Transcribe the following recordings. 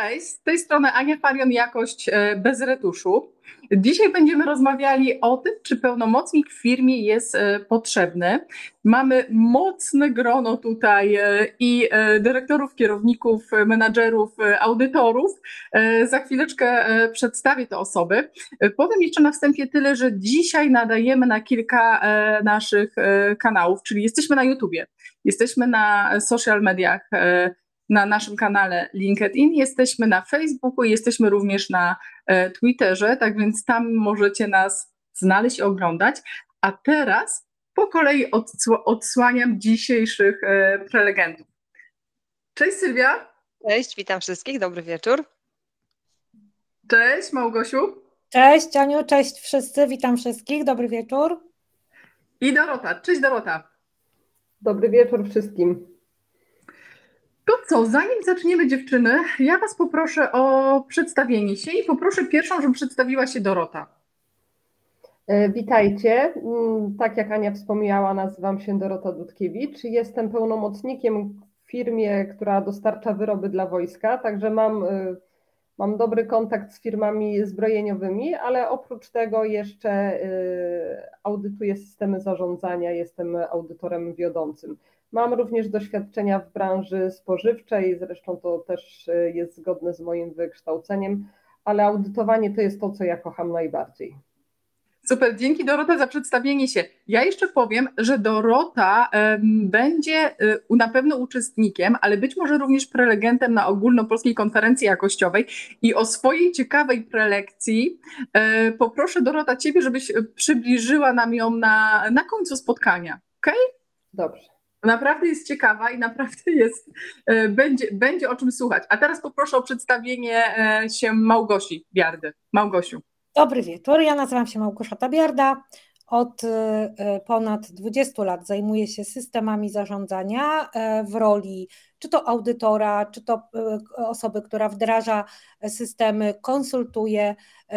Cześć, z tej strony Ania Farion, jakość e, bez retuszu. Dzisiaj będziemy rozmawiali o tym, czy pełnomocnik w firmie jest e, potrzebny. Mamy mocne grono tutaj e, i dyrektorów, kierowników, menadżerów, audytorów. Za chwileczkę przedstawię te osoby. Powiem jeszcze na wstępie tyle, że dzisiaj nadajemy na kilka naszych kanałów, czyli jesteśmy na YouTubie, jesteśmy na social mediach na naszym kanale LinkedIn, jesteśmy na Facebooku, jesteśmy również na e, Twitterze, tak więc tam możecie nas znaleźć i oglądać. A teraz po kolei odsłaniam dzisiejszych e, prelegentów. Cześć Sylwia. Cześć, witam wszystkich, dobry wieczór. Cześć Małgosiu. Cześć Aniu, cześć wszyscy, witam wszystkich, dobry wieczór. I Dorota, cześć Dorota. Dobry wieczór wszystkim. To co, zanim zaczniemy dziewczyny, ja Was poproszę o przedstawienie się i poproszę pierwszą, żeby przedstawiła się Dorota. E, witajcie. Mm, tak jak Ania wspomniała, nazywam się Dorota Dudkiewicz. Jestem pełnomocnikiem w firmie, która dostarcza wyroby dla wojska, także mam, e, mam dobry kontakt z firmami zbrojeniowymi, ale oprócz tego jeszcze e, audytuję systemy zarządzania, jestem audytorem wiodącym. Mam również doświadczenia w branży spożywczej, zresztą to też e, jest zgodne z moim wykształceniem, ale audytowanie to jest to, co ja kocham najbardziej. Super, dzięki Dorota za przedstawienie się. Ja jeszcze powiem, że Dorota będzie y, na pewno uczestnikiem, ale być może również prelegentem na ogólnopolskiej konferencji jakościowej i o swojej ciekawej prelekcji y, poproszę Dorota Ciebie, żebyś przybliżyła nam ją na, na końcu spotkania. Ok? Dobrze. Naprawdę jest ciekawa i naprawdę jest, e, będzie, będzie o czym słuchać. A teraz poproszę o przedstawienie e, się Małgosi Biardy. Małgosiu. Dobry wieczór, ja nazywam się Małgorzata Biarda. Od e, ponad 20 lat zajmuję się systemami zarządzania w roli czy to audytora, czy to osoby, która wdraża systemy, konsultuje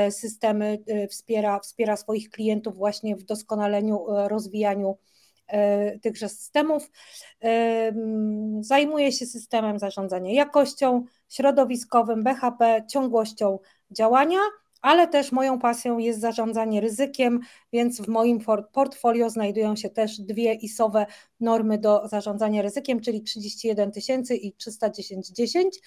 systemy, wspiera, wspiera swoich klientów właśnie w doskonaleniu, rozwijaniu tychże systemów. E, zajmuje się systemem zarządzania jakością, środowiskowym, BHP, ciągłością działania, ale też moją pasją jest zarządzanie ryzykiem, więc w moim portfolio znajdują się też dwie ISOwe normy do zarządzania ryzykiem, czyli 31 tysięcy i 310 10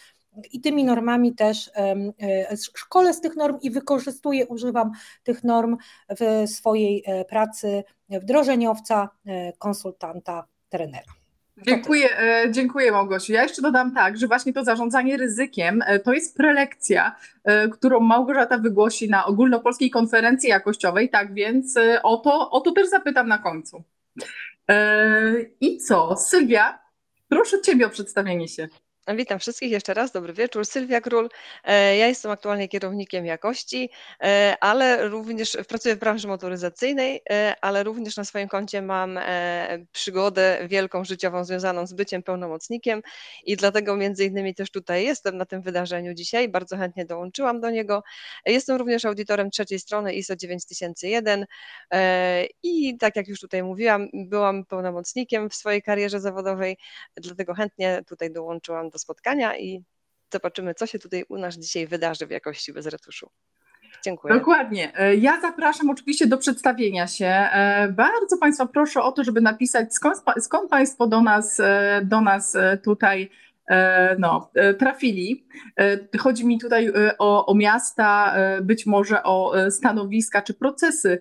i tymi normami też e, szkole z tych norm i wykorzystuję, używam tych norm w swojej e, pracy wdrożeniowca, e, konsultanta, trenera. Dziękuję, dziękuję Małgosiu. Ja jeszcze dodam tak, że właśnie to zarządzanie ryzykiem to jest prelekcja, którą Małgorzata wygłosi na ogólnopolskiej konferencji jakościowej, tak więc o to, o to też zapytam na końcu. I co, Sylwia, proszę Ciebie o przedstawienie się. Witam wszystkich jeszcze raz, dobry wieczór. Sylwia Król. E, ja jestem aktualnie kierownikiem jakości, e, ale również pracuję w branży motoryzacyjnej, e, ale również na swoim koncie mam przygodę wielką życiową związaną z byciem pełnomocnikiem i dlatego między innymi też tutaj jestem na tym wydarzeniu dzisiaj. Bardzo chętnie dołączyłam do niego. Jestem również audytorem trzeciej strony ISO 9001 i tak jak już tutaj mówiłam, byłam pełnomocnikiem w swojej karierze zawodowej, dlatego chętnie tutaj dołączyłam do spotkania i zobaczymy, co się tutaj u nas dzisiaj wydarzy w jakości bez retuszu. Dziękuję. Dokładnie. E, ja zapraszam oczywiście do przedstawienia się. E, bardzo Państwa proszę o to, żeby napisać, skąd, skąd Państwo do nas, e, do nas tutaj no, trafili. Chodzi mi tutaj o, o miasta, być może o stanowiska czy procesy,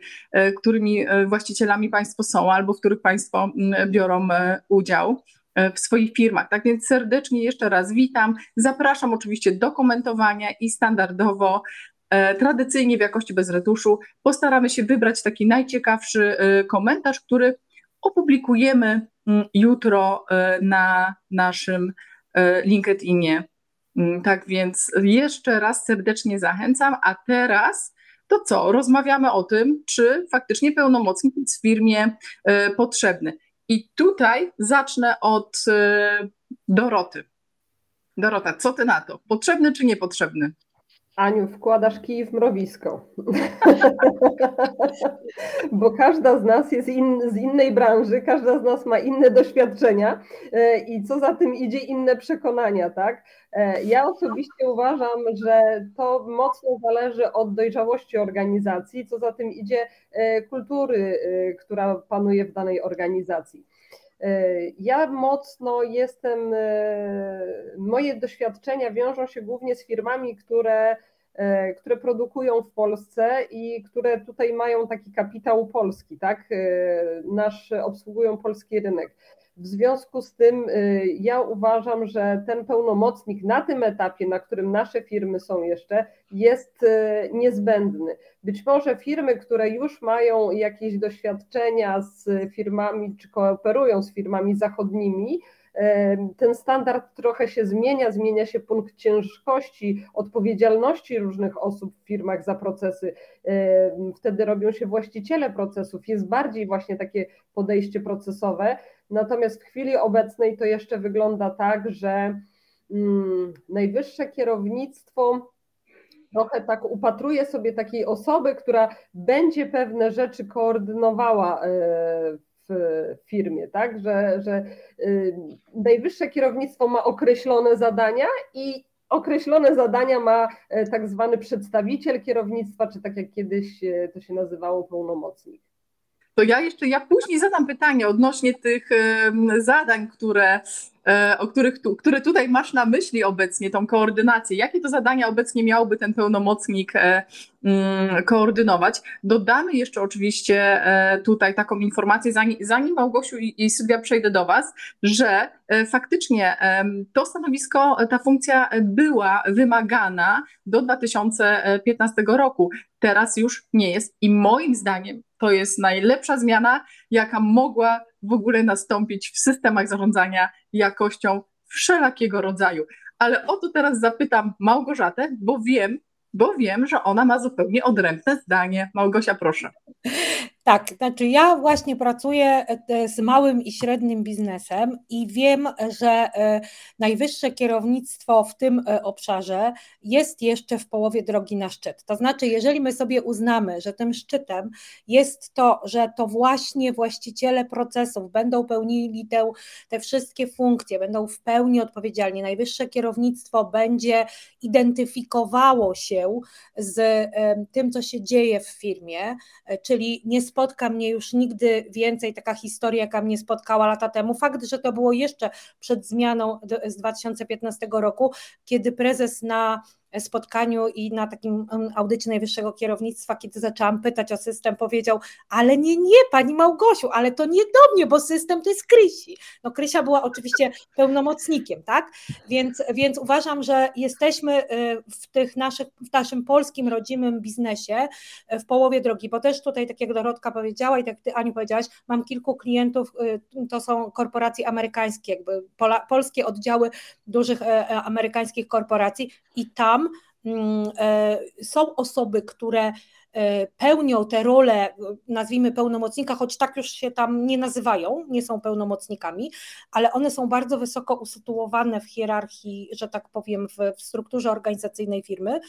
którymi właścicielami Państwo są albo w których Państwo biorą udział. E, w swoich firmach. Tak więc serdecznie jeszcze raz witam. Zapraszam oczywiście do komentowania i standardowo, e, tradycyjnie w jakości bez retuszu, postaramy się wybrać taki najciekawszy e, komentarz, który opublikujemy mm, jutro na naszym LinkedInie. Mm, tak więc jeszcze raz serdecznie zachęcam, a teraz to co? Rozmawiamy o tym, czy faktycznie pełnomocnik jest w firmie potrzebny. I tutaj zacznę od y, Doroty. Dorota, co ty na to? Potrzebny czy niepotrzebny? Aniu, wkładasz kij w mrowisko. Bo każda z nas jest in, z innej branży, każda z nas ma inne doświadczenia e, i co za tym idzie, inne przekonania, tak? E, ja osobiście uważam, że to mocno zależy od dojrzałości organizacji, co za tym idzie e, kultury, która panuje w danej organizacji. Ja mocno jestem, moje doświadczenia wiążą się głównie z firmami, które, które produkują w Polsce i które tutaj mają taki kapitał polski, tak? Nasz obsługują polski rynek. W związku z tym ja uważam, że ten pełnomocnik na tym etapie, na którym nasze firmy są jeszcze, jest niezbędny. Być może firmy, które już mają jakieś doświadczenia z firmami, czy kooperują z firmami zachodnimi, ten standard trochę się zmienia, zmienia się punkt ciężkości, odpowiedzialności różnych osób w firmach za procesy. Wtedy robią się właściciele procesów, jest bardziej właśnie takie podejście procesowe. Natomiast w chwili obecnej to jeszcze wygląda tak, że mm, najwyższe kierownictwo trochę tak upatruje sobie takiej osoby, która będzie pewne rzeczy koordynowała e, w firmie, tak? Że, że y, najwyższe kierownictwo ma określone zadania i określone zadania ma e, tak zwany przedstawiciel kierownictwa, czy tak jak kiedyś e, to się nazywało, pełnomocnik. To ja jeszcze, ja później zadam pytanie odnośnie tych zadań, które E, o których tu, które tutaj masz na myśli obecnie, tą koordynację. Jakie to zadania obecnie miałby ten pełnomocnik e, mm, koordynować? Dodamy jeszcze oczywiście e, tutaj taką informację, zanim, zanim Małgosiu i, i Sylwia przejdę do Was, że faktycznie to stanowisko, ta funkcja była wymagana do 2015 roku. Teraz już nie jest i moim zdaniem to jest najlepsza zmiana, jaka mogła w ogóle nastąpić w systemach zarządzania jakością wszelakiego rodzaju. Ale o to teraz zapytam Małgorzatę, bo wiem, bo wiem, że ona ma zupełnie odrębne zdanie. Małgosia, proszę. Tak, znaczy ja właśnie pracuję e, z małym i średnim biznesem i wiem, że e, najwyższe kierownictwo w tym e, obszarze jest jeszcze w połowie drogi na szczyt. To znaczy, jeżeli my sobie uznamy, że tym szczytem jest to, że to właśnie właściciele procesów będą pełnili te, te wszystkie funkcje, będą w pełni odpowiedzialni, najwyższe kierownictwo będzie identyfikowało się z tym, co się dzieje w firmie, czyli nie spotka mnie już nigdy więcej taka historia, jaka mnie spotkała lata temu. Fakt, że to było jeszcze przed zmianą z 2015 roku, kiedy prezes na spotkaniu i na takim audycie najwyższego kierownictwa, kiedy zaczęłam pytać o system, powiedział, ale nie, nie, pani Małgosiu, ale to nie do mnie, bo system to jest Krysi. No Krysia była oczywiście pełnomocnikiem, tak? Więc, więc uważam, że jesteśmy y, w tych naszych, w naszym polskim rodzimym biznesie y, w połowie drogi, bo też tutaj, tak jak Dorotka powiedziała i tak ty Aniu powiedziałaś, mam kilku klientów, y, to są korporacje amerykańskie, jakby pola, polskie oddziały dużych e, e, amerykańskich korporacji i tam mm, są osoby, które e, pełnią te role, nazwijmy pełnomocnika, choć tak już się tam nie nazywają, nie są pełnomocnikami, ale one są bardzo wysoko usytuowane w hierarchii, że tak powiem, w, w strukturze organizacyjnej firmy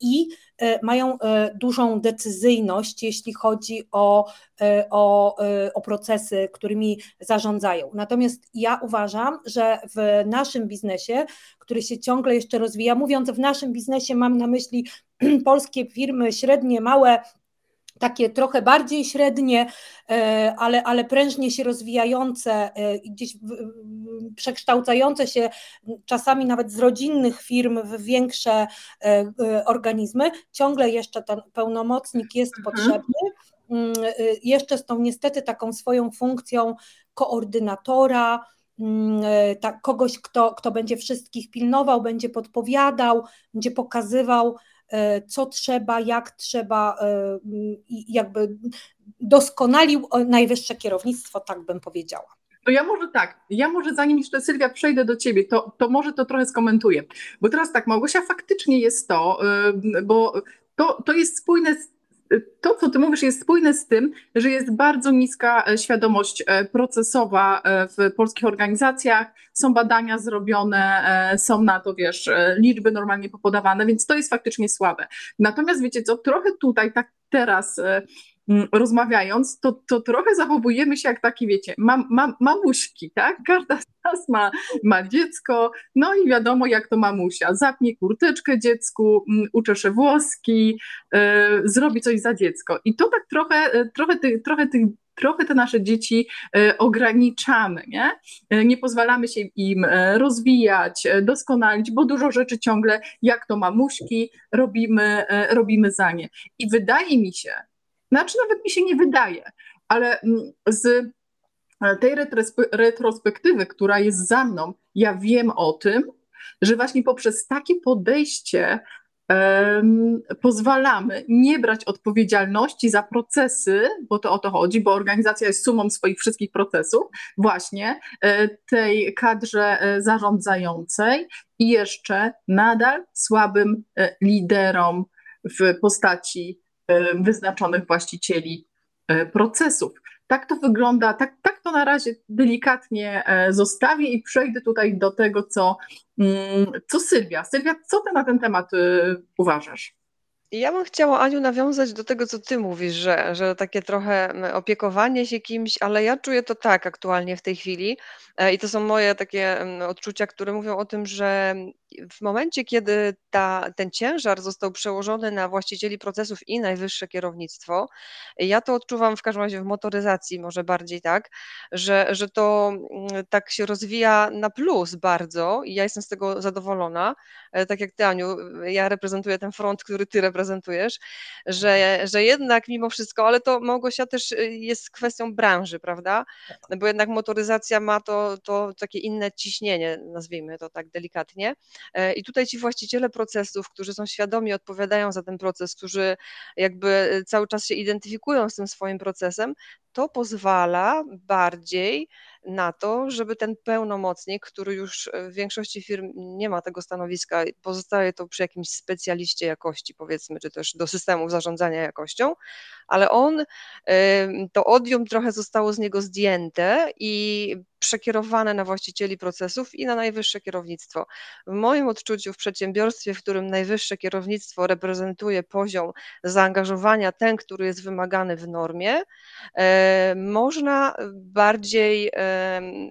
i e, mają e, dużą decyzyjność, jeśli chodzi o, e, o, o procesy, którymi zarządzają. Natomiast ja uważam, że w naszym biznesie, który się ciągle jeszcze rozwija, mówiąc w naszym biznesie, mam na myśli polskie firmy średnie, małe, takie trochę bardziej średnie, e, ale, ale prężnie się rozwijające, e, gdzieś przekształcające się czasami nawet z rodzinnych firm w większe e, organizmy, ciągle jeszcze ten pełnomocnik jest mhm. potrzebny. Mm, jeszcze z tą niestety taką swoją funkcją koordynatora, tak, kogoś, kto, kto będzie wszystkich pilnował, będzie podpowiadał, będzie pokazywał, co trzeba, jak trzeba e, jakby doskonalił najwyższe kierownictwo, tak bym powiedziała. To ja może tak, ja może zanim jeszcze Sylwia przejdę do ciebie, to, to może to trochę skomentuję. Bo teraz tak, Małgosia faktycznie jest to, bo to, to jest spójne z to, co ty mówisz, jest spójne z tym, że jest bardzo niska e, świadomość e, procesowa e, w polskich organizacjach. Są badania zrobione, są na to, wiesz, liczby normalnie popodawane, więc to jest faktycznie słabe. Natomiast wiecie co, trochę tutaj tak teraz rozmawiając, to, to trochę zachowujemy się jak taki, wiecie, mam, mam, mamuśki, tak? Każda z nas ma, ma dziecko, no i wiadomo, jak to mamusia. Zapnie kurteczkę dziecku, mm, uczesze włoski, yy, zrobi coś za dziecko. I to tak trochę, e, trochę, ty, trochę trochę te nasze dzieci e, ograniczamy, nie? Nie pozwalamy się im rozwijać, doskonalić, bo dużo rzeczy ciągle, jak to mamuśki, robimy, robimy za nie. I wydaje mi się, znaczy, nawet mi się nie wydaje, ale mm, z e, tej retrospektywy, która jest za mną, ja wiem o tym, że właśnie poprzez takie podejście um, pozwalamy nie brać odpowiedzialności za procesy, bo to o to chodzi, bo organizacja jest sumą swoich wszystkich procesów, właśnie e, tej kadrze e, zarządzającej i jeszcze nadal słabym liderom w postaci wyznaczonych właścicieli e, procesów. Tak to wygląda, tak, tak to na razie delikatnie e, zostawię i przejdę tutaj do tego, co, mm, co Sylwia. Sylwia, co ty na ten temat uważasz? Ja bym chciała, Aniu, nawiązać do tego, co ty mówisz, że, że takie trochę opiekowanie się kimś, ale ja czuję to tak aktualnie w tej chwili i to są moje takie odczucia, które mówią o tym, że w momencie, kiedy ta, ten ciężar został przełożony na właścicieli procesów i najwyższe kierownictwo, ja to odczuwam w każdym razie w motoryzacji może bardziej tak, że, że to mm, tak się rozwija na plus bardzo i ja jestem z tego zadowolona. E, tak jak ty, Aniu, ja reprezentuję ten front, który ty reprezentujesz, że, że jednak mimo wszystko, ale to Małgosia też y, jest kwestią branży, prawda? Bo jednak motoryzacja ma to, to takie inne ciśnienie, nazwijmy to tak delikatnie. E, I tutaj ci właściciele procesów, którzy są świadomi, odpowiadają za ten proces, którzy jakby e, cały czas się identyfikują z tym swoim procesem, to pozwala bardziej na to, żeby ten pełnomocnik, który już w większości firm nie ma tego stanowiska, pozostaje to przy jakimś specjaliście jakości, powiedzmy, czy też do systemów zarządzania jakością, ale on, to odium trochę zostało z niego zdjęte i przekierowane na właścicieli procesów i na najwyższe kierownictwo. W moim odczuciu w przedsiębiorstwie, w którym najwyższe kierownictwo reprezentuje poziom zaangażowania, ten, który jest wymagany w normie, można bardziej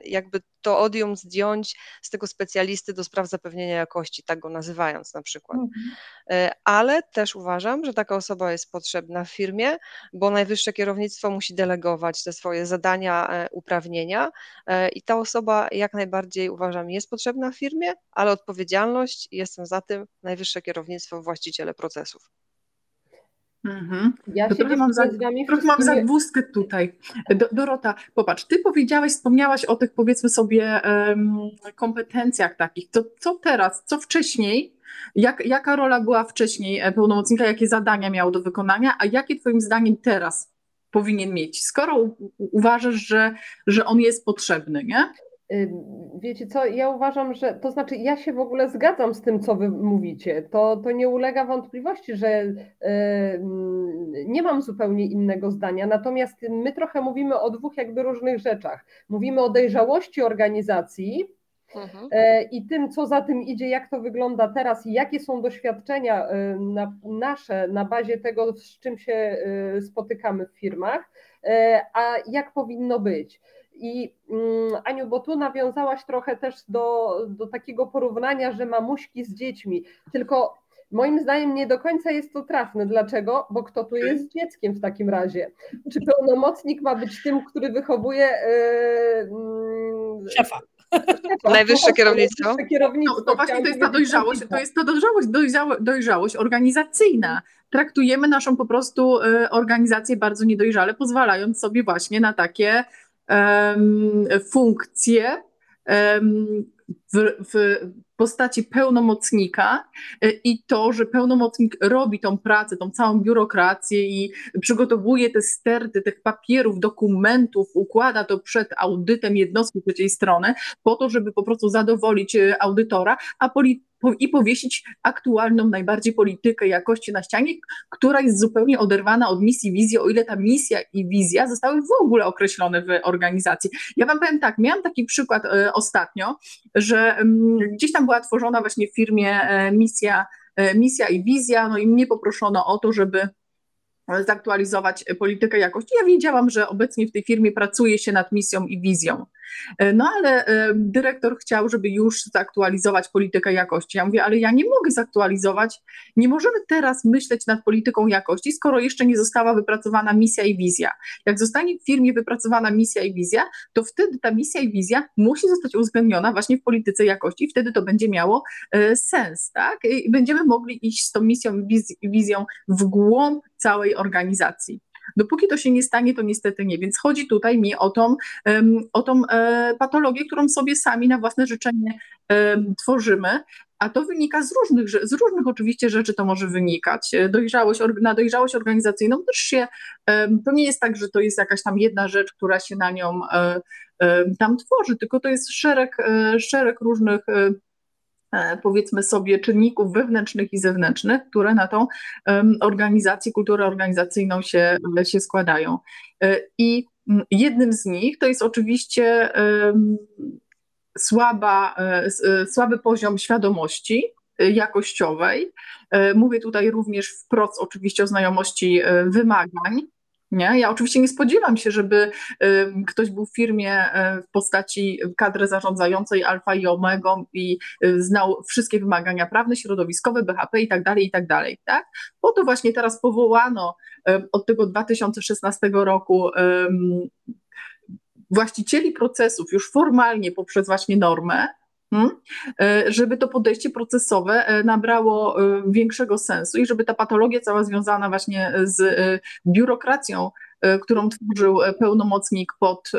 jakby to odium zdjąć z tego specjalisty do spraw zapewnienia jakości, tak go nazywając na przykład. Mhm. E, ale też uważam, że taka osoba jest potrzebna w firmie, bo najwyższe kierownictwo musi delegować te swoje zadania, e, uprawnienia e, i ta osoba jak najbardziej uważam jest potrzebna w firmie, ale odpowiedzialność, jestem za tym, najwyższe kierownictwo, właściciele procesów. Mhm. Ja trochę mam, za, trochę mam zagwózdkę tutaj. Do, Dorota, popatrz, ty powiedziałaś, wspomniałaś o tych powiedzmy sobie um, kompetencjach takich. To, co teraz, co wcześniej, jak, jaka rola była wcześniej e, pełnomocnika, jakie zadania miał do wykonania, a jakie twoim zdaniem teraz powinien mieć, skoro u, uważasz, że, że on jest potrzebny, nie? Wiecie co, ja uważam, że to znaczy ja się w ogóle zgadzam z tym, co wy mówicie. To, to nie ulega wątpliwości, że y, nie mam zupełnie innego zdania. Natomiast my trochę mówimy o dwóch jakby różnych rzeczach. Mówimy o dojrzałości organizacji, Mhm. E, I tym, co za tym idzie, jak to wygląda teraz i jakie są doświadczenia na, nasze na bazie tego, z czym się y, spotykamy w firmach, e, a jak powinno być. I mm, Aniu, bo tu nawiązałaś trochę też do, do takiego porównania, że mamuśki z dziećmi, tylko moim zdaniem nie do końca jest to trafne. Dlaczego? Bo kto tu jest dzieckiem w takim razie? Czy pełnomocnik ma być tym, który wychowuje yy, szefa? Najwyższe kierownictwo. No, to właśnie to jest ta dojrzałość, to jest ta dojrzałość, dojrzałość, dojrzałość organizacyjna. Traktujemy naszą po prostu y, organizację bardzo niedojrzale, pozwalając sobie właśnie na takie funkcje w, w postaci pełnomocnika e, i to, że pełnomocnik robi tą pracę, tą całą biurokrację i przygotowuje te sterty tych papierów, dokumentów, układa to przed audytem jednostki trzeciej strony po to, żeby po prostu zadowolić e, audytora, a i powiesić aktualną najbardziej politykę jakości na ścianie, która jest zupełnie oderwana od misji, wizji, o ile ta misja i wizja zostały w ogóle określone w organizacji. Ja wam powiem tak, miałam taki przykład e, ostatnio, że mm, gdzieś tam była tworzona właśnie w firmie e, misja, e, misja i wizja, no i mnie poproszono o to, żeby zaktualizować politykę jakości. Ja wiedziałam, że obecnie w tej firmie pracuje się nad misją i wizją. No ale e, dyrektor chciał, żeby już zaktualizować politykę jakości. Ja mówię, ale ja nie mogę zaktualizować, nie możemy teraz myśleć nad polityką jakości, skoro jeszcze nie została wypracowana misja i wizja. Jak zostanie w firmie wypracowana misja i wizja, to wtedy ta misja i wizja musi zostać uwzględniona właśnie w polityce jakości i wtedy to będzie miało e, sens, tak? I będziemy mogli iść z tą misją i wizją w głąb całej organizacji. Dopóki to się nie stanie, to niestety nie. Więc chodzi tutaj mi o tą, o tą e, patologię, którą sobie sami na własne życzenie tworzymy. A to wynika z różnych, z różnych oczywiście rzeczy to może wynikać. E, dojrzałość, na dojrzałość organizacyjną też się, to nie jest tak, że to jest jakaś tam jedna rzecz, która się na nią e, tam tworzy, tylko to jest szereg, szereg różnych E, powiedzmy sobie, czynników wewnętrznych i zewnętrznych, które na tą organizację, kulturę organizacyjną się, się składają. E, I jednym z nich to jest oczywiście słaba, e, słaby poziom świadomości jakościowej. Mówię tutaj również wprost oczywiście o znajomości wymagań, nie? Ja oczywiście nie spodziewam się, żeby ktoś był w firmie y, w postaci kadry zarządzającej alfa i omega i y, znał wszystkie wymagania prawne, środowiskowe, BHP i tak dalej, i tak dalej. Tak? Po to właśnie teraz powołano od tego 2016 roku właścicieli procesów już formalnie poprzez właśnie normę? E, żeby to podejście procesowe e, nabrało e, większego sensu i żeby ta patologia cała związana właśnie z biurokracją, którą tworzył pełnomocnik pod,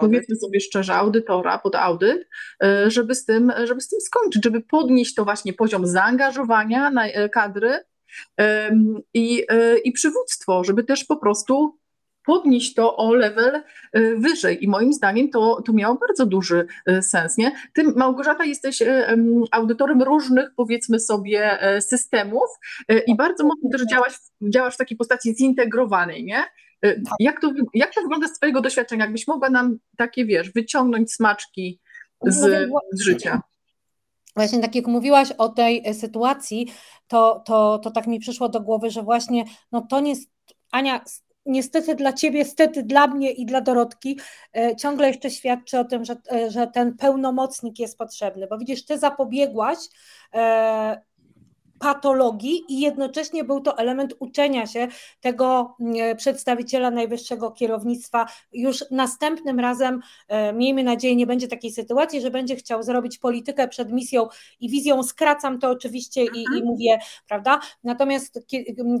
powiedzmy sobie szczerze, audytora, pod audyt, żeby z, tym, żeby z tym skończyć, żeby podnieść to właśnie poziom zaangażowania na kadry i, i przywództwo, żeby też po prostu podnieść to o level y, wyżej. I moim zdaniem to, to miało bardzo duży y, sens. Nie? Ty, Małgorzata, jesteś y, audytorem różnych, powiedzmy sobie, systemów i bardzo mocno też działasz, działasz w takiej postaci zintegrowanej, nie? Tak. Jak to, jak to wygląda z Twojego doświadczenia? Jakbyś mogła nam takie, wiesz, wyciągnąć smaczki z, z życia? Właśnie tak jak mówiłaś o tej sytuacji, to, to, to tak mi przyszło do głowy, że właśnie no to nie jest, Ania, niestety dla ciebie, stety dla mnie i dla Dorotki e, ciągle jeszcze świadczy o tym, że, e, że ten pełnomocnik jest potrzebny, bo widzisz, ty zapobiegłaś e, patologii i jednocześnie był to element uczenia się tego mm, przedstawiciela najwyższego kierownictwa. Już następnym razem, e, miejmy nadzieję, nie będzie takiej sytuacji, że będzie chciał zrobić politykę przed misją i wizją. Skracam to oczywiście i, i mhm. mówię, prawda? Natomiast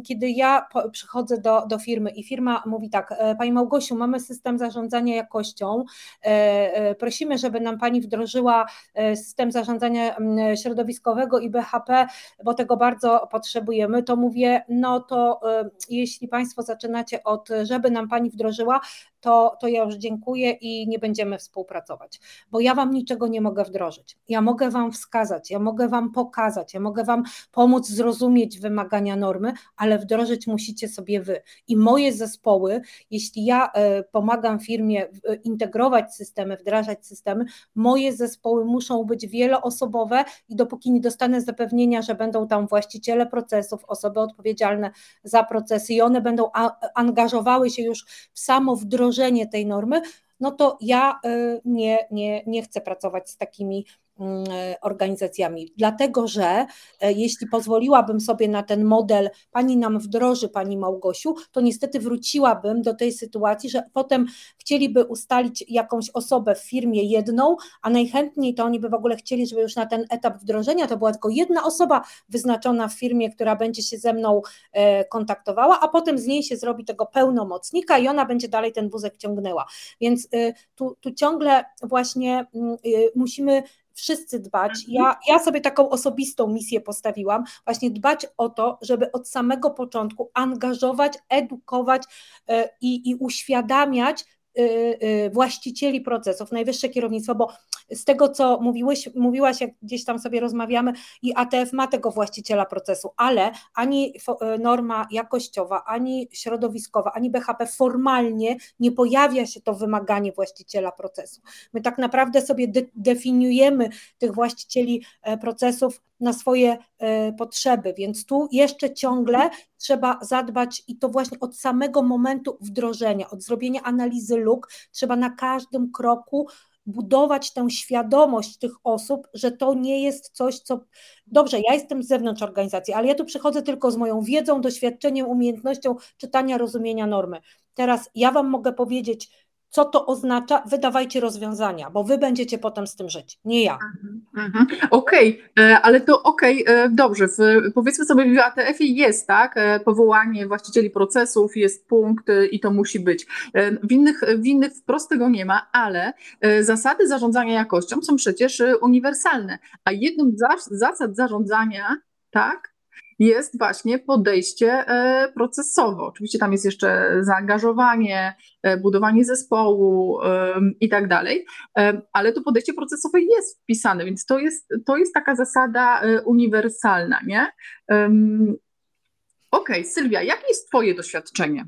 kiedy ja przychodzę do, do firmy i firma mówi tak, e, Pani Małgosiu, mamy system zarządzania jakością, e, prosimy, żeby nam Pani wdrożyła system zarządzania środowiskowego i BHP, bo te tego bardzo potrzebujemy, to mówię, no to y, jeśli Państwo zaczynacie od, żeby nam Pani wdrożyła, to, to ja już dziękuję i nie będziemy współpracować, bo ja Wam niczego nie mogę wdrożyć. Ja mogę Wam wskazać, ja mogę Wam pokazać, ja mogę Wam pomóc zrozumieć wymagania normy, ale wdrożyć musicie sobie Wy. I moje zespoły, jeśli ja y, pomagam firmie integrować systemy, wdrażać systemy, moje zespoły muszą być wieloosobowe i dopóki nie dostanę zapewnienia, że będą tam właściciele procesów, osoby odpowiedzialne za procesy i one będą angażowały się już w samo wdrożenie tej normy, no to ja y, nie, nie, nie chcę pracować z takimi organizacjami. Dlatego, że e, jeśli pozwoliłabym sobie na ten model, pani nam wdroży, pani Małgosiu, to niestety wróciłabym do tej sytuacji, że potem chcieliby ustalić jakąś osobę w firmie jedną, a najchętniej to oni by w ogóle chcieli, żeby już na ten etap wdrożenia to była tylko jedna osoba wyznaczona w firmie, która będzie się ze mną e, kontaktowała, a potem z niej się zrobi tego pełnomocnika i ona będzie dalej ten wózek ciągnęła. Więc e, tu, tu ciągle właśnie mm, musimy wszyscy dbać. Mhm. Ja, ja sobie taką osobistą misję postawiłam, właśnie dbać o to, żeby od samego początku angażować, edukować e, i, i uświadamiać właścicieli procesów, najwyższe kierownictwo, bo z tego, co mówiłeś, mówiłaś, jak gdzieś tam sobie rozmawiamy, i ATF ma tego właściciela procesu, ale ani e, norma jakościowa, ani środowiskowa, ani BHP formalnie nie pojawia się to wymaganie właściciela procesu. My tak naprawdę sobie de definiujemy tych właścicieli e, procesów na swoje e, potrzeby, więc tu jeszcze ciągle trzeba zadbać i to właśnie od samego momentu wdrożenia, od zrobienia analizy luk, trzeba na każdym kroku budować tę świadomość tych osób, że to nie jest coś, co. Dobrze, ja jestem z zewnątrz organizacji, ale ja tu przychodzę tylko z moją wiedzą, doświadczeniem, umiejętnością czytania, rozumienia normy. Teraz ja Wam mogę powiedzieć, co to oznacza, wydawajcie rozwiązania, bo wy będziecie potem z tym żyć, nie ja. Mhm, mhm. Okej, okay, e, ale to okej, okay, e, dobrze, w, powiedzmy sobie w ATF-ie jest, tak, e, powołanie właścicieli procesów, jest punkt i to musi być. W innych, w innych wprost tego nie ma, ale zasady zarządzania jakością są przecież uniwersalne, a jedną z zasad zarządzania, tak, jest właśnie podejście e, procesowe. Oczywiście tam jest jeszcze zaangażowanie, e, budowanie zespołu i tak dalej, e, ale to podejście procesowe jest wpisane, więc to jest, to jest taka zasada uniwersalna, nie? Okej, okay, Sylwia, jakie jest Twoje doświadczenie?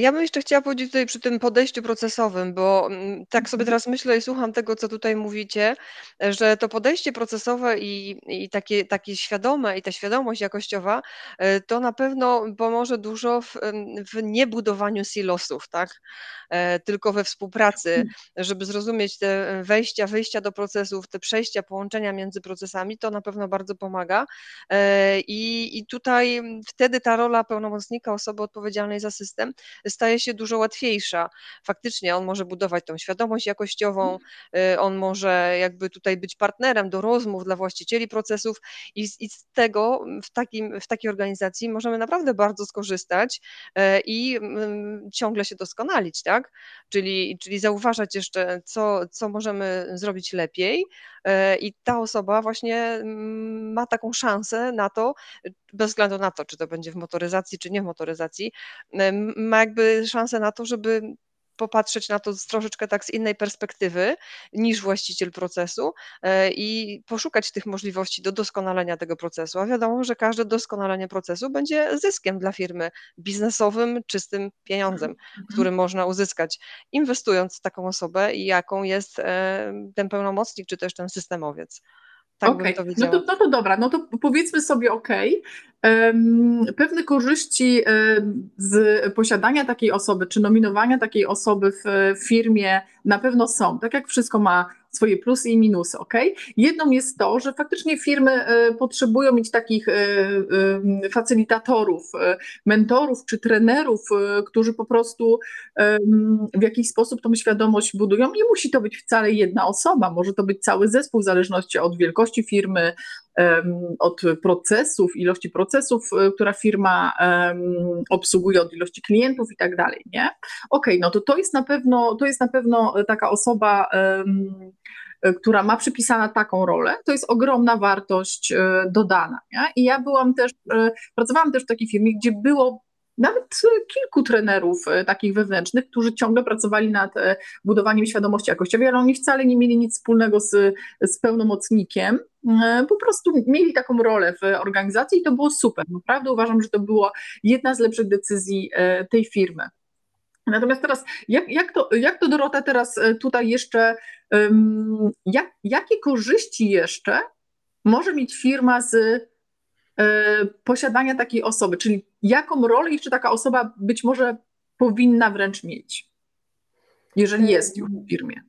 Ja bym jeszcze chciała powiedzieć tutaj przy tym podejściu procesowym, bo mm, tak sobie mhm. teraz myślę i słucham tego, co tutaj mówicie, że to podejście procesowe i, i takie, takie świadome i ta świadomość jakościowa, e, to na pewno pomoże dużo w, w niebudowaniu silosów, tak? E, tylko we współpracy, mhm. żeby zrozumieć te wejścia, wyjścia do procesów, te przejścia, połączenia między procesami, to na pewno bardzo pomaga. E, I, i tutaj wtedy ta rola pełnomocnika, osoby odpowiedzialnej za system, staje się dużo łatwiejsza. Faktycznie on może budować tą świadomość jakościową, y, on może jakby tutaj być partnerem do rozmów dla właścicieli procesów i, i z tego w, takim, w takiej organizacji możemy naprawdę bardzo skorzystać y, i mm, ciągle się doskonalić, tak? Czyli, czyli zauważać jeszcze, co, co możemy zrobić lepiej, i ta osoba właśnie mm, ma taką szansę na to, bez względu na to, czy to będzie w motoryzacji, czy nie w motoryzacji, ma jakby szansę na to, żeby popatrzeć na to z troszeczkę tak z innej perspektywy niż właściciel procesu e, i poszukać tych możliwości do doskonalenia tego procesu. A wiadomo, że każde doskonalenie procesu będzie zyskiem dla firmy biznesowym, czystym pieniądzem, mhm. który można uzyskać inwestując w taką osobę, jaką jest e, ten pełnomocnik czy też ten systemowiec. Tak okay. no, to, no to dobra, no to powiedzmy sobie ok. Pewne korzyści z posiadania takiej osoby, czy nominowania takiej osoby w firmie na pewno są. Tak jak wszystko ma swoje plusy i minusy, ok? Jedną jest to, że faktycznie firmy e, potrzebują mieć takich e, e, facylitatorów, mentorów czy trenerów, którzy po prostu w jakiś sposób tą świadomość budują. Nie musi to być wcale jedna osoba, może to być cały zespół w zależności od wielkości firmy, od procesów, ilości procesów, która firma obsługuje, od ilości klientów i tak dalej, nie? Okej, okay, no to to jest na pewno, to jest na pewno taka osoba, która ma przypisana taką rolę, to jest ogromna wartość e, dodana. Nie? I ja byłam też, e, pracowałam też w takiej firmie, gdzie było nawet kilku trenerów e, takich wewnętrznych, którzy ciągle pracowali nad budowaniem świadomości jakościowej, ale oni wcale nie mieli nic wspólnego z, z pełnomocnikiem. Po prostu mieli taką rolę w organizacji i to było super. Naprawdę uważam, że to była jedna z lepszych decyzji tej firmy. Natomiast teraz, jak, jak, to, jak to Dorota teraz e, tutaj jeszcze, jak, jakie korzyści jeszcze może mieć firma z posiadania takiej osoby, czyli jaką rolę jeszcze taka osoba być może powinna wręcz mieć, jeżeli jest już w firmie?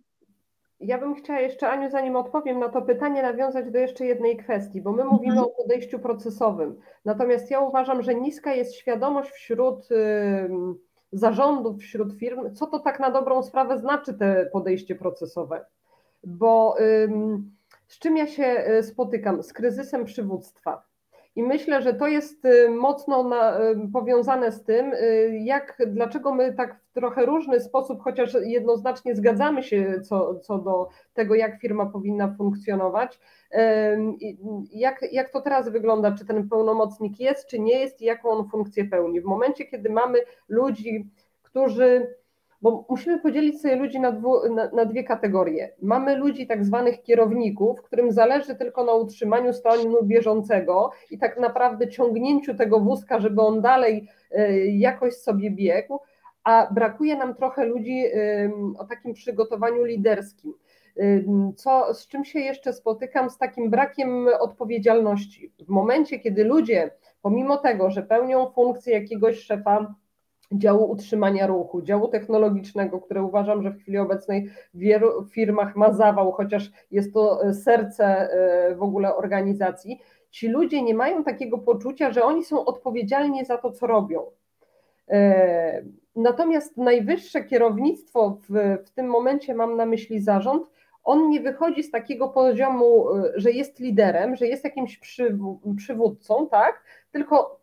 Ja bym chciała jeszcze, Aniu, zanim odpowiem na to pytanie, nawiązać do jeszcze jednej kwestii, bo my mówimy mhm. o podejściu procesowym. Natomiast ja uważam, że niska jest świadomość wśród. Zarządów wśród firm, co to tak na dobrą sprawę znaczy te podejście procesowe. Bo z czym ja się y, spotykam? Z kryzysem przywództwa. I myślę, że to jest y, mocno na, y, powiązane z tym, y, jak, dlaczego my tak w trochę różny sposób, chociaż jednoznacznie zgadzamy się co, co do tego, jak firma powinna funkcjonować. Jak, jak to teraz wygląda? Czy ten pełnomocnik jest, czy nie jest i jaką on funkcję pełni? W momencie, kiedy mamy ludzi, którzy bo musimy podzielić sobie ludzi na, dwu, na, na, dwie kategorie. Mamy ludzi tak zwanych kierowników, którym zależy tylko na utrzymaniu stanu bieżącego i tak naprawdę ciągnięciu tego wózka, żeby on dalej y, jakoś sobie biegł, a brakuje nam trochę ludzi o takim przygotowaniu liderskim. Co, z czym się jeszcze spotykam? Z takim brakiem odpowiedzialności. W momencie, kiedy ludzie, pomimo tego, że pełnią funkcję jakiegoś szefa działu utrzymania ruchu, działu technologicznego, które uważam, że w chwili obecnej w wielu firmach ma zawał, chociaż jest to e, serce e, w ogóle organizacji, ci ludzie nie mają takiego poczucia, że oni są odpowiedzialni za to, co robią. E, natomiast najwyższe kierownictwo, w, w tym momencie mam na myśli zarząd, on nie wychodzi z takiego poziomu, że jest liderem, że jest jakimś przywódcą, tak? Tylko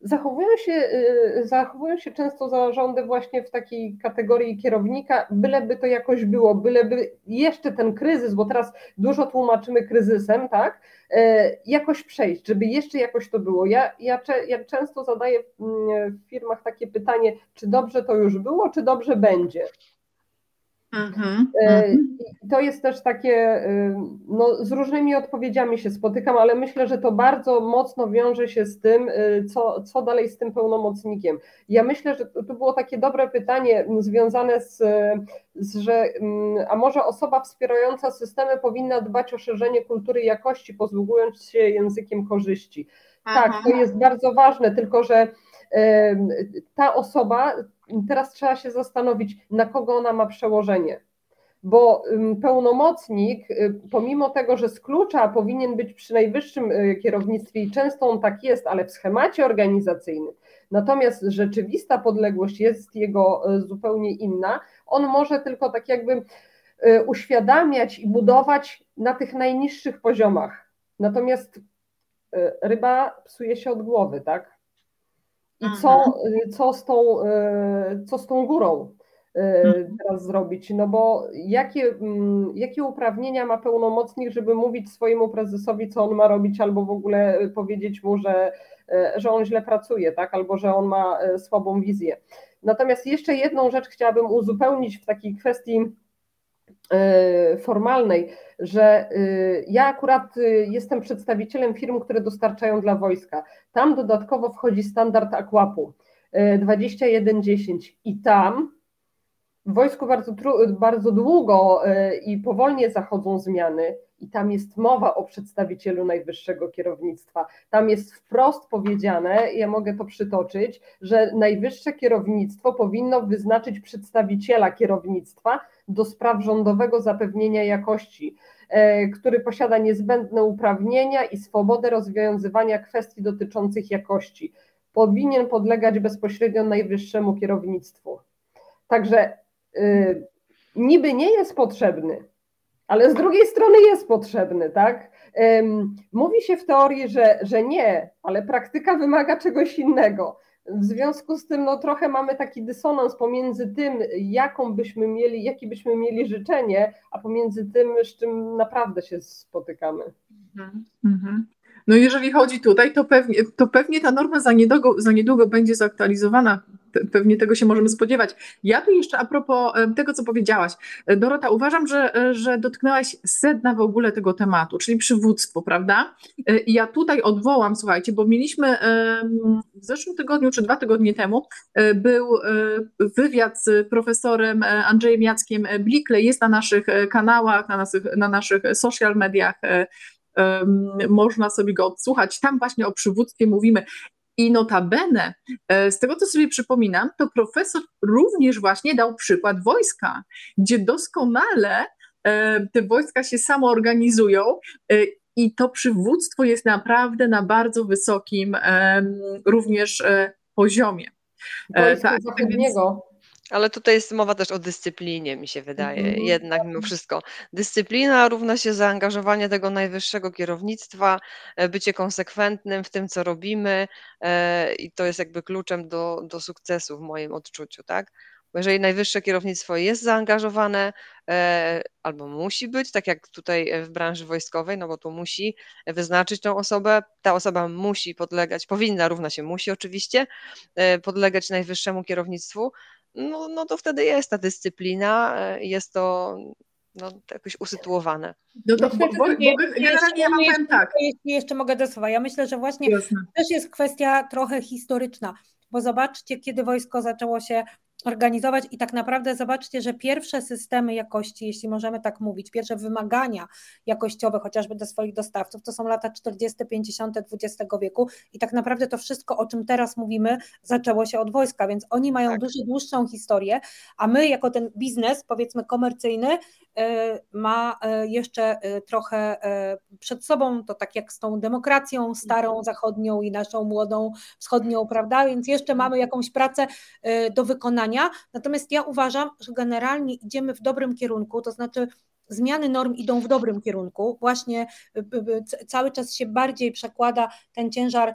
Zachowują się, y, zachowują się często zarządy właśnie w takiej kategorii kierownika, byleby to jakoś było, byleby jeszcze ten kryzys, bo teraz dużo tłumaczymy kryzysem, tak, e, jakoś przejść, żeby jeszcze jakoś to było. Ja, ja, ja często zadaję w firmach takie pytanie, czy dobrze to już było, czy dobrze będzie. Mhm, e, mhm. To jest też takie, y, no, z różnymi odpowiedziami się spotykam, ale myślę, że to bardzo mocno wiąże się z tym, y, co, co dalej z tym pełnomocnikiem. Ja myślę, że to było takie dobre pytanie związane z, z że a może osoba wspierająca systemy powinna dbać o szerzenie kultury jakości, posługując się językiem korzyści. Aha. Tak, to jest bardzo ważne, tylko że ta osoba, teraz trzeba się zastanowić, na kogo ona ma przełożenie. Bo pełnomocnik, y, pomimo tego, że z klucza powinien być przy najwyższym y, kierownictwie i często on tak jest, ale w schemacie organizacyjnym, natomiast rzeczywista podległość jest jego y, zupełnie inna, on może tylko tak jakby uświadamiać i budować na tych najniższych poziomach. Natomiast ryba psuje się od głowy, tak? I co, mhm. co, z tą, e, co z tą górą e, mhm. teraz zrobić? No bo jakie, mm, jakie uprawnienia ma pełnomocnik, żeby mówić swojemu prezesowi, co on ma robić, albo w ogóle powiedzieć mu, że, że on źle pracuje, tak? albo że on ma słabą wizję. Natomiast jeszcze jedną rzecz chciałabym uzupełnić w takiej kwestii formalnej, że ja akurat jestem przedstawicielem firm, które dostarczają dla wojska. Tam dodatkowo wchodzi standard Aquapu 2110 i tam w wojsku bardzo, bardzo długo i powolnie zachodzą zmiany i tam jest mowa o przedstawicielu najwyższego kierownictwa. Tam jest wprost powiedziane, ja mogę to przytoczyć, że najwyższe kierownictwo powinno wyznaczyć przedstawiciela kierownictwa do spraw rządowego zapewnienia jakości, e, który posiada niezbędne uprawnienia i swobodę rozwiązywania kwestii dotyczących jakości. Powinien podlegać bezpośrednio najwyższemu kierownictwu. Także y, niby nie jest potrzebny, ale z drugiej strony jest potrzebny, tak? Mówi się w teorii, że, że nie, ale praktyka wymaga czegoś innego. W związku z tym no, trochę mamy taki dysonans pomiędzy tym, jaką byśmy mieli, jakie byśmy mieli życzenie, a pomiędzy tym, z czym naprawdę się spotykamy. Mhm, mhm. No jeżeli chodzi tutaj, to pewnie, to pewnie ta norma za niedługo, za niedługo będzie zaktualizowana. Pewnie tego się możemy spodziewać. Ja tu jeszcze a propos tego, co powiedziałaś. E, Dorota, uważam, że, e, że dotknęłaś sedna w ogóle tego tematu, czyli przywództwo, prawda? E, ja tutaj odwołam, słuchajcie, bo mieliśmy w zeszłym tygodniu, czy dwa tygodnie temu, był wywiad z profesorem Andrzejem Jackiem Blikle, jest na naszych kanałach, na naszych, na naszych social mediach można sobie go odsłuchać. Tam właśnie o przywództwie mówimy. I notabene, e, z tego co sobie przypominam, to profesor również właśnie dał przykład wojska, gdzie doskonale e, te wojska się samoorganizują e, i to przywództwo jest naprawdę na bardzo wysokim również poziomie. Wojsko tak, zachodniego ale tutaj jest mowa też o dyscyplinie, mi się wydaje, Mhm. jednak mimo wszystko. Dyscyplina równa się zaangażowanie tego najwyższego kierownictwa, e, bycie konsekwentnym w tym, co robimy, e, i to jest jakby kluczem do, do sukcesu w moim odczuciu, tak? Bo jeżeli najwyższe kierownictwo jest zaangażowane, e, albo musi być, tak jak tutaj w branży wojskowej, no bo tu musi wyznaczyć tą osobę, ta osoba musi podlegać, powinna, równa się musi oczywiście, podlegać najwyższemu kierownictwu, no, no to wtedy jest ta dyscyplina, jest to no, jakoś usytuowane. No to bo, bo, bo generalnie ja mam powiem tak. Jeśli jeszcze mogę do słowa, ja myślę, że właśnie Jasne. też jest kwestia trochę historyczna, bo zobaczcie, kiedy wojsko zaczęło się organizować i tak naprawdę zobaczcie, że pierwsze systemy jakości, jeśli możemy tak mówić, pierwsze wymagania jakościowe chociażby do swoich dostawców, to są lata 40., 50. XX wieku i tak naprawdę to wszystko, o czym teraz mówimy, zaczęło się od wojska, więc oni mają tak. dużo dłuższą historię, a my jako ten biznes, powiedzmy komercyjny, ma e, jeszcze e, trochę przed sobą, to tak jak z tą demokracją starą, mhm. zachodnią i naszą młodą wschodnią, prawda, więc jeszcze mamy jakąś pracę do wykonania, Natomiast ja uważam, że generalnie idziemy w dobrym kierunku, to znaczy zmiany norm idą w dobrym kierunku. Właśnie cały czas się bardziej przekłada ten ciężar e, e,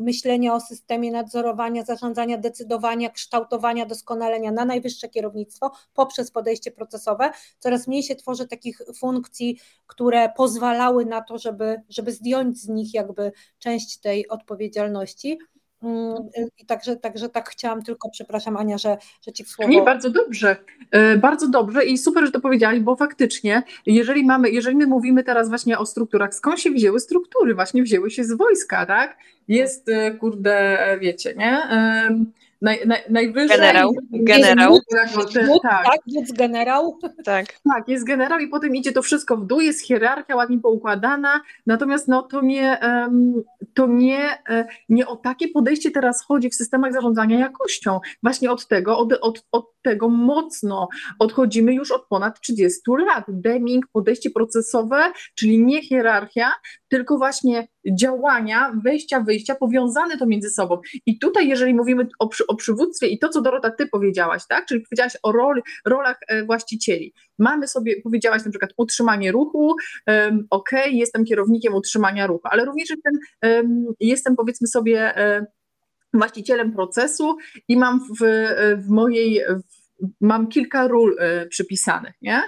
myślenia o systemie nadzorowania, zarządzania, decydowania, kształtowania, doskonalenia na najwyższe kierownictwo poprzez podejście procesowe. Coraz mniej się tworzy takich funkcji, które pozwalały na to, żeby, żeby zdjąć z nich jakby część tej odpowiedzialności. Mm, I także, także tak chciałam tylko, przepraszam Ania, że, że Ci w słowo... Nie, bardzo dobrze, e, bardzo dobrze i super, że to powiedziałaś, bo faktycznie, jeżeli mamy, jeżeli my mówimy teraz właśnie o strukturach, skąd się wzięły struktury? Właśnie wzięły się z wojska, tak? Jest, e, kurde, wiecie, nie? Naj, naj, najwyżej. Generał. Generał. Tak, tak, jest generał. Tak. tak, jest generał i potem idzie to wszystko w dół, jest hierarchia ładnie poukładana, natomiast no, to, nie, to nie, e, nie o takie podejście teraz chodzi w systemach zarządzania jakością. Właśnie od tego, od, od, od tego mocno odchodzimy już od ponad 30 lat. Deming, podejście procesowe, czyli nie hierarchia, tylko właśnie działania, wejścia, wyjścia, powiązane to między sobą. I tutaj, jeżeli mówimy o, o przywództwie i to, co Dorota, ty powiedziałaś, tak? Czyli powiedziałaś o roli, rolach e, właścicieli. Mamy sobie, powiedziałaś na przykład utrzymanie ruchu, um, ok, jestem kierownikiem utrzymania ruchu, ale również jestem, um, jestem powiedzmy sobie um, właścicielem procesu i mam w, w mojej, w, mam kilka ról e, przypisanych, nie?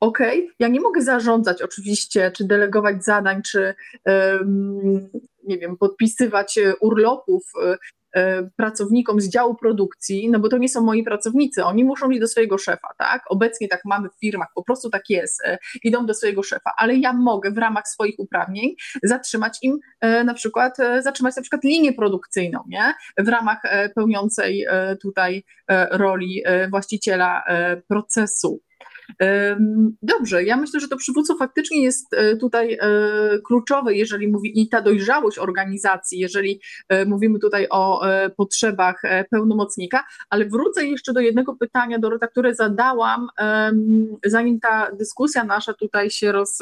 OK, ja nie mogę zarządzać oczywiście, czy delegować zadań, czy nie wiem, podpisywać e, urlopów e, e, pracownikom z działu produkcji, no bo to nie są moi pracownicy, oni muszą iść do swojego szefa, tak? Obecnie tak mamy w firmach, po prostu tak jest, idą do swojego szefa, ale ja mogę w ramach swoich uprawnień zatrzymać im na przykład, zatrzymać na przykład linię produkcyjną, nie? W ramach pełniącej tutaj roli właściciela procesu. Dobrze, ja myślę, że to przywódco faktycznie jest e, tutaj e, kluczowe, jeżeli mówi i ta dojrzałość organizacji, jeżeli e, mówimy tutaj o potrzebach pełnomocnika, ale wrócę jeszcze do jednego pytania, Dorota, które zadałam, zanim ta dyskusja nasza tutaj się roz,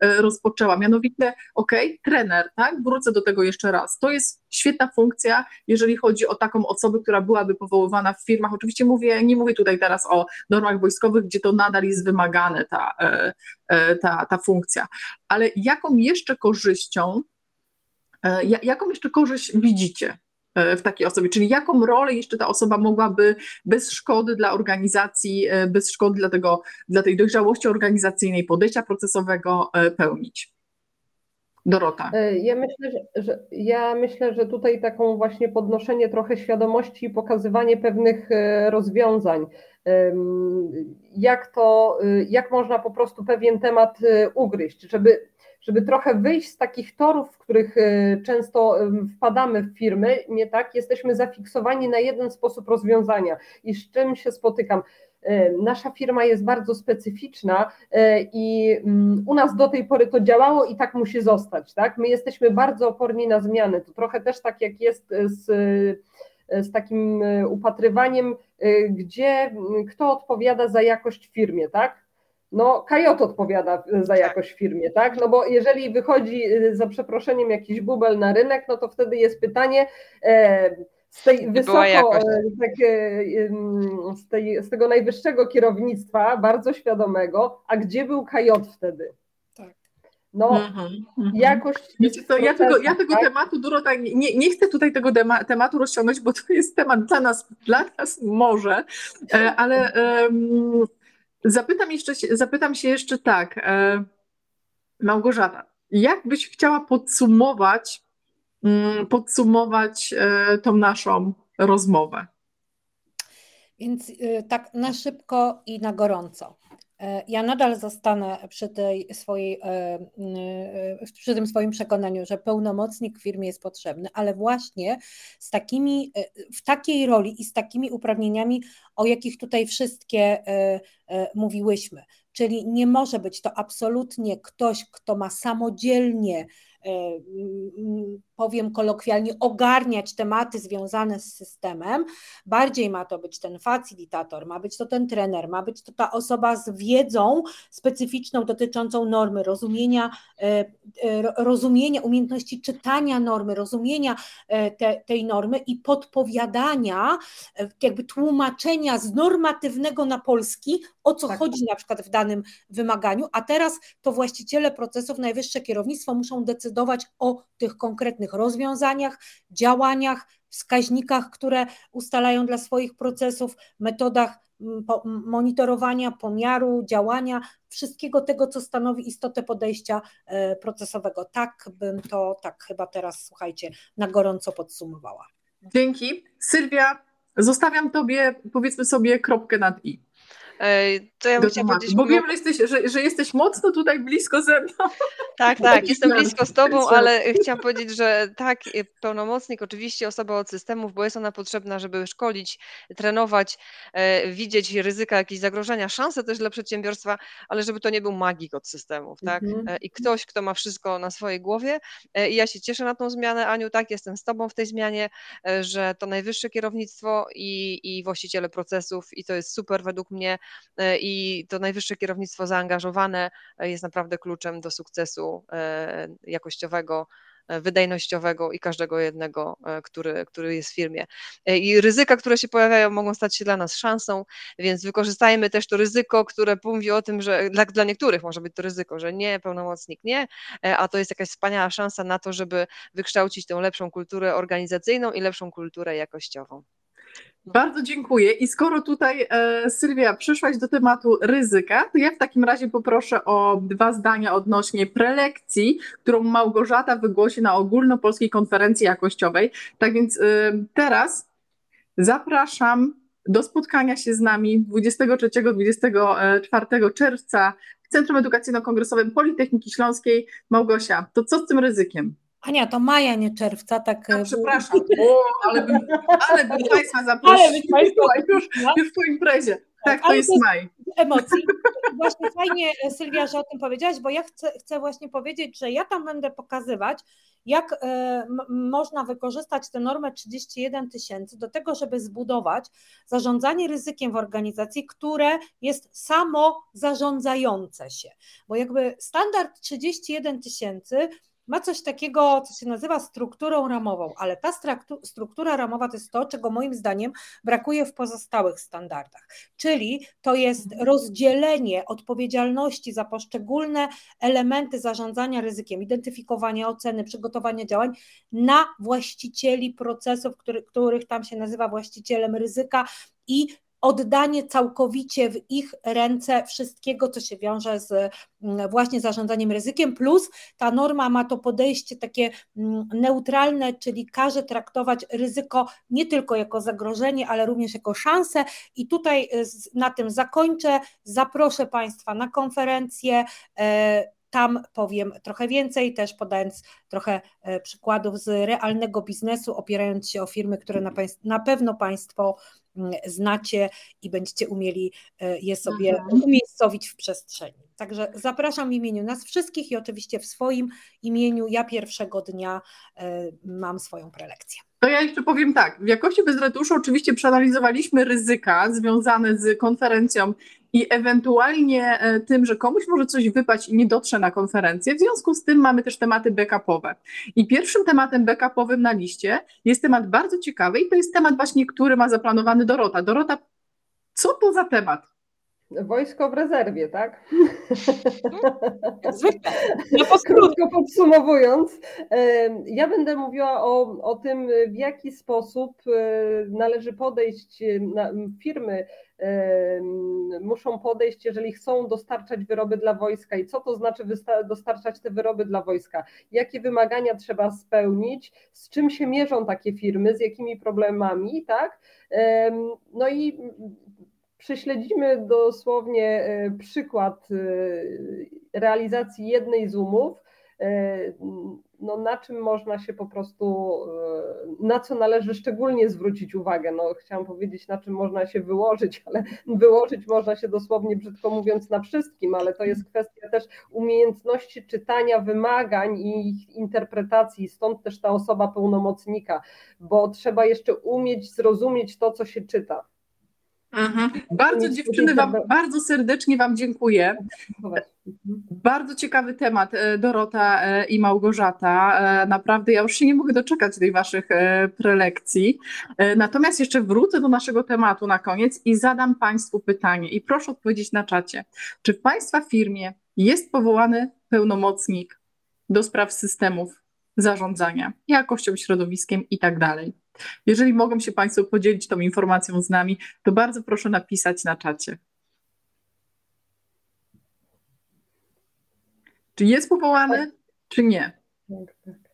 rozpoczęła. Mianowicie, ok, trener, tak? Wrócę do tego jeszcze raz. To jest świetna funkcja, jeżeli chodzi o taką osobę, która byłaby powoływana w firmach. Oczywiście mówię, nie mówię tutaj teraz o normach wojskowych, gdzie to nadal jest wymagane ta, e, e, ta, ta funkcja. Ale jaką jeszcze korzyścią, e, jaką jeszcze korzyść widzicie w takiej osobie, czyli jaką rolę jeszcze ta osoba mogłaby bez szkody dla organizacji, bez szkody dla, tego, dla tej dojrzałości organizacyjnej, podejścia procesowego pełnić? Dorota. E, ja myślę, że, że, ja myślę, że tutaj taką właśnie podnoszenie trochę świadomości i pokazywanie pewnych e, rozwiązań. Jak to, e, jak można po prostu pewien temat ugryźć, żeby, żeby trochę wyjść z takich torów, w których często wpadamy w firmy, nie tak? Jesteśmy zafiksowani na jeden sposób rozwiązania. I z czym się spotykam? E, nasza firma jest bardzo specyficzna e, i mm, u nas do tej pory to działało i tak musi zostać. Tak? My jesteśmy bardzo oporni na zmiany. To trochę też tak jak jest z, z takim upatrywaniem, e, gdzie kto odpowiada za jakość w firmie, tak? No, Kajot odpowiada za jakość w firmie, tak? No bo jeżeli wychodzi za przeproszeniem jakiś bubel na rynek, no to wtedy jest pytanie, z tej wysoko, e, tak, z, tej, z tego najwyższego kierownictwa, bardzo świadomego, a gdzie był KJ wtedy? Tak. No, mm-hmm, jakość. Wiecie co, ja tego, ja tego tak? tematu dużo tak, nie, nie chcę tutaj tego tematu rozciągnąć, bo to jest temat dla nas, dla nas może, e, ale um, zapytam, jeszcze, zapytam się jeszcze tak, e, Małgorzata, jak byś chciała podsumować podsumować e, tą naszą rozmowę. Więc tak na szybko i na gorąco. E, ja nadal zostanę przy, tej swojej, e, e, przy tym swoim przekonaniu, że pełnomocnik w firmie jest potrzebny, ale właśnie z takimi, w takiej roli i z takimi uprawnieniami, o jakich tutaj wszystkie mówiłyśmy. Czyli nie może być to absolutnie ktoś, kto ma samodzielnie powiem kolokwialnie, ogarniać tematy związane z systemem. Bardziej ma to być ten facilitator, ma być to ten trener, ma być to ta osoba z wiedzą specyficzną dotyczącą normy, rozumienia, e, e, rozumienia umiejętności czytania normy, rozumienia e, te, tej normy i podpowiadania, jakby tłumaczenia z normatywnego na polski, o co tak. chodzi na przykład w danym wymaganiu, a teraz to właściciele procesów, najwyższe kierownictwo muszą decydować o tych konkretnych rozwiązaniach, działaniach, wskaźnikach, które ustalają dla swoich procesów, metodach monitorowania, pomiaru, działania, wszystkiego tego, co stanowi istotę podejścia e, procesowego. Tak bym to, tak chyba teraz, słuchajcie, na gorąco podsumowała. Dzięki. Sylwia, zostawiam Tobie, powiedzmy sobie, kropkę nad i. To ja bym chciała powiedzieć. Bo wiem, że jesteś, że, że jesteś mocno tutaj blisko ze mną. Tak, tak, jestem blisko z Tobą, ale chciałam powiedzieć, że tak, pełnomocnik, oczywiście osoba od systemów, bo jest ona potrzebna, żeby szkolić, trenować, e, widzieć ryzyka, jakieś zagrożenia, szanse też dla przedsiębiorstwa, ale żeby to nie był magik od systemów, tak? Mhm. E, I ktoś, kto ma wszystko na swojej głowie. E, I ja się cieszę na tą zmianę, Aniu, tak, jestem z Tobą w tej zmianie, że to najwyższe kierownictwo i, i właściciele procesów i to jest super według mnie i to najwyższe kierownictwo zaangażowane jest naprawdę kluczem do sukcesu e, jakościowego e, wydajnościowego i każdego jednego, e, który, który jest w firmie. I ryzyka, które się pojawiają, mogą stać się dla nas szansą, więc wykorzystajmy też to ryzyko, które mówi o tym, że dla, dla niektórych może być to ryzyko, że nie, pełnomocnik nie, a to jest jakaś wspaniała szansa na to, żeby wykształcić tę lepszą kulturę organizacyjną i lepszą kulturę jakościową. Bardzo dziękuję. I skoro tutaj e, Sylwia przyszłaś do tematu ryzyka, to ja w takim razie poproszę o dwa zdania odnośnie prelekcji, którą Małgorzata wygłosi na ogólnopolskiej konferencji jakościowej. Tak więc e, teraz zapraszam do spotkania się z nami 23-24 czerwca w Centrum Edukacyjno-Kongresowym Politechniki Śląskiej. Małgosia, to co z tym ryzykiem? Ania, to maja, nie czerwca, tak. A, przepraszam, o, ale, bym, ale bym Państwa zaprosiła już, już po imprezie. Tak, to jest maj. Emocji. Właśnie fajnie, Sylwia, że o tym powiedziałaś, bo ja chcę, chcę właśnie powiedzieć, że ja tam będę pokazywać, jak y, można wykorzystać tę normę 31 tysięcy do tego, żeby zbudować zarządzanie ryzykiem w organizacji, które jest samo zarządzające się. Bo jakby standard 31 tysięcy ma coś takiego, co się nazywa strukturą ramową, ale ta struktura ramowa to jest to, czego moim zdaniem brakuje w pozostałych standardach. Czyli to jest mhm. rozdzielenie odpowiedzialności za poszczególne elementy zarządzania ryzykiem, identyfikowania, oceny, przygotowania działań na właścicieli procesów, który, których tam się nazywa właścicielem ryzyka i oddanie całkowicie w ich ręce wszystkiego, co się wiąże z mm, właśnie zarządzaniem ryzykiem, plus ta norma ma to podejście takie mm, neutralne, czyli każe traktować ryzyko nie tylko jako zagrożenie, ale również jako szansę. I tutaj y, na tym zakończę, zaproszę Państwa na konferencję, e, tam powiem trochę więcej, też podając trochę e, przykładów z realnego biznesu, opierając się o firmy, które na, na pewno Państwo mm, znacie i będziecie umieli e, je sobie mhm. umiejscowić w przestrzeni. Także zapraszam w imieniu nas wszystkich i oczywiście w swoim imieniu. Ja pierwszego dnia e, mam swoją prelekcję. To ja jeszcze powiem tak. W jakości bez retuszu oczywiście przeanalizowaliśmy ryzyka związane z konferencją i ewentualnie e, tym, że komuś może coś wypaść i nie dotrze na konferencję. W związku z tym mamy też tematy backupowe. I pierwszym tematem backupowym na liście jest temat bardzo ciekawy i to jest temat właśnie, który ma zaplanowany Dorota. Dorota, co to za temat? Wojsko w rezerwie, tak? Zwykle. No Krótko podsumowując, e, ja będę mówiła o, o tym, w jaki sposób e, należy podejść, na, firmy e, muszą podejść, jeżeli chcą dostarczać wyroby dla wojska i co to znaczy dostarczać te wyroby dla wojska, jakie wymagania trzeba spełnić, z czym się mierzą takie firmy, z jakimi problemami, tak? No i prześledzimy dosłownie e, przykład e, realizacji jednej z umów, e, no na czym można się po prostu, na co należy szczególnie zwrócić uwagę. No chciałam powiedzieć, na czym można się wyłożyć, ale wyłożyć można się dosłownie, brzydko mówiąc, na wszystkim, ale to jest kwestia też umiejętności czytania wymagań i ich interpretacji, stąd też ta osoba pełnomocnika, bo trzeba jeszcze umieć zrozumieć to, co się czyta. Mhm. Bardzo dziewczyny, wam, bardzo serdecznie Wam dziękuję. Bardzo ciekawy temat, e, Dorota e, i Małgorzata. E, naprawdę ja już się nie mogę doczekać tej Waszych prelekcji. Natomiast jeszcze wrócę do naszego tematu na koniec i zadam Państwu pytanie i proszę odpowiedzieć na czacie. Czy w Państwa firmie jest powołany pełnomocnik do spraw systemów zarządzania, jakością, środowiskiem i tak dalej? Jeżeli mogą się Państwo podzielić tą informacją z nami, to bardzo proszę napisać na czacie. Czy jest powołany, czy nie? Tak, tak.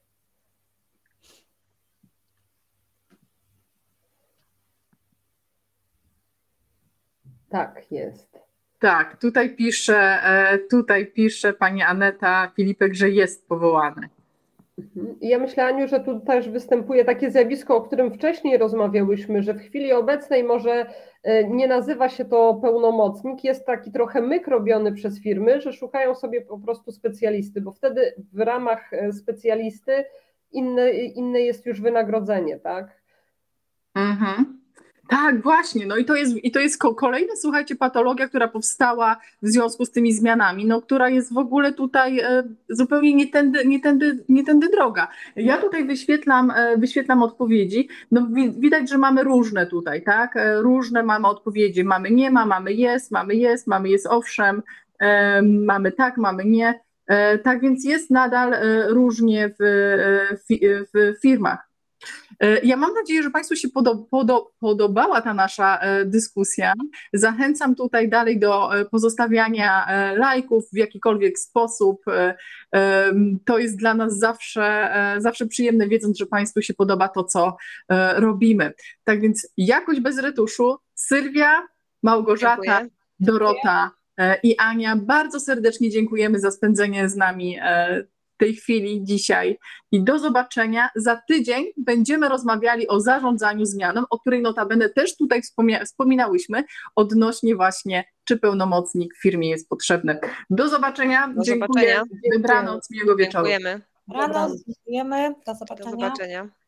Tak, jest. Tak, tutaj pisze, e, tutaj pisze pani Aneta Filipek, że jest powołany. Mhm. Ja myślę, Aniu, że tu też występuje takie zjawisko, o którym wcześniej rozmawiałyśmy, że w chwili obecnej może e, nie nazywa się to pełnomocnik, jest taki trochę myk robiony przez firmy, że szukają sobie po prostu specjalisty, bo wtedy w ramach e, specjalisty inne, inne jest już wynagrodzenie, tak? Mhm. Tak, właśnie. No i to jest, i to jest kolejna, słuchajcie, patologia, która powstała w związku z tymi zmianami, no, która jest w ogóle tutaj e, zupełnie nie tędy, nie, tędy, nie tędy droga. Ja tutaj wyświetlam, e, wyświetlam odpowiedzi. No, widać, że mamy różne tutaj, tak? E, różne mamy odpowiedzi. Mamy nie ma, mamy jest, mamy jest, mamy jest owszem, mamy tak, mamy nie. Tak więc jest nadal różnie w, w, w firmach. E, ja mam nadzieję, że Państwu się podobała ta nasza e, dyskusja. Zachęcam tutaj dalej do e, pozostawiania lajków w jakikolwiek sposób. To jest dla nas zawsze, zawsze przyjemne, wiedząc, że Państwu się podoba to, co robimy. Tak więc jakość bez retuszu. Sylwia, Małgorzata, Dziękuję. Dorota i Ania, bardzo serdecznie dziękujemy za spędzenie z nami tej chwili, dzisiaj i do zobaczenia. Za tydzień będziemy rozmawiali o zarządzaniu zmianą, o której notabene też tutaj wspominałyśmy, odnośnie właśnie, czy pełnomocnik w firmie jest potrzebny. Do zobaczenia. Do Dziękuję. Zobaczenia. Dobranoc, miłego wieczoru. Dziękujemy. Dobranoc, dziękujemy. Do zobaczenia. Do zobaczenia.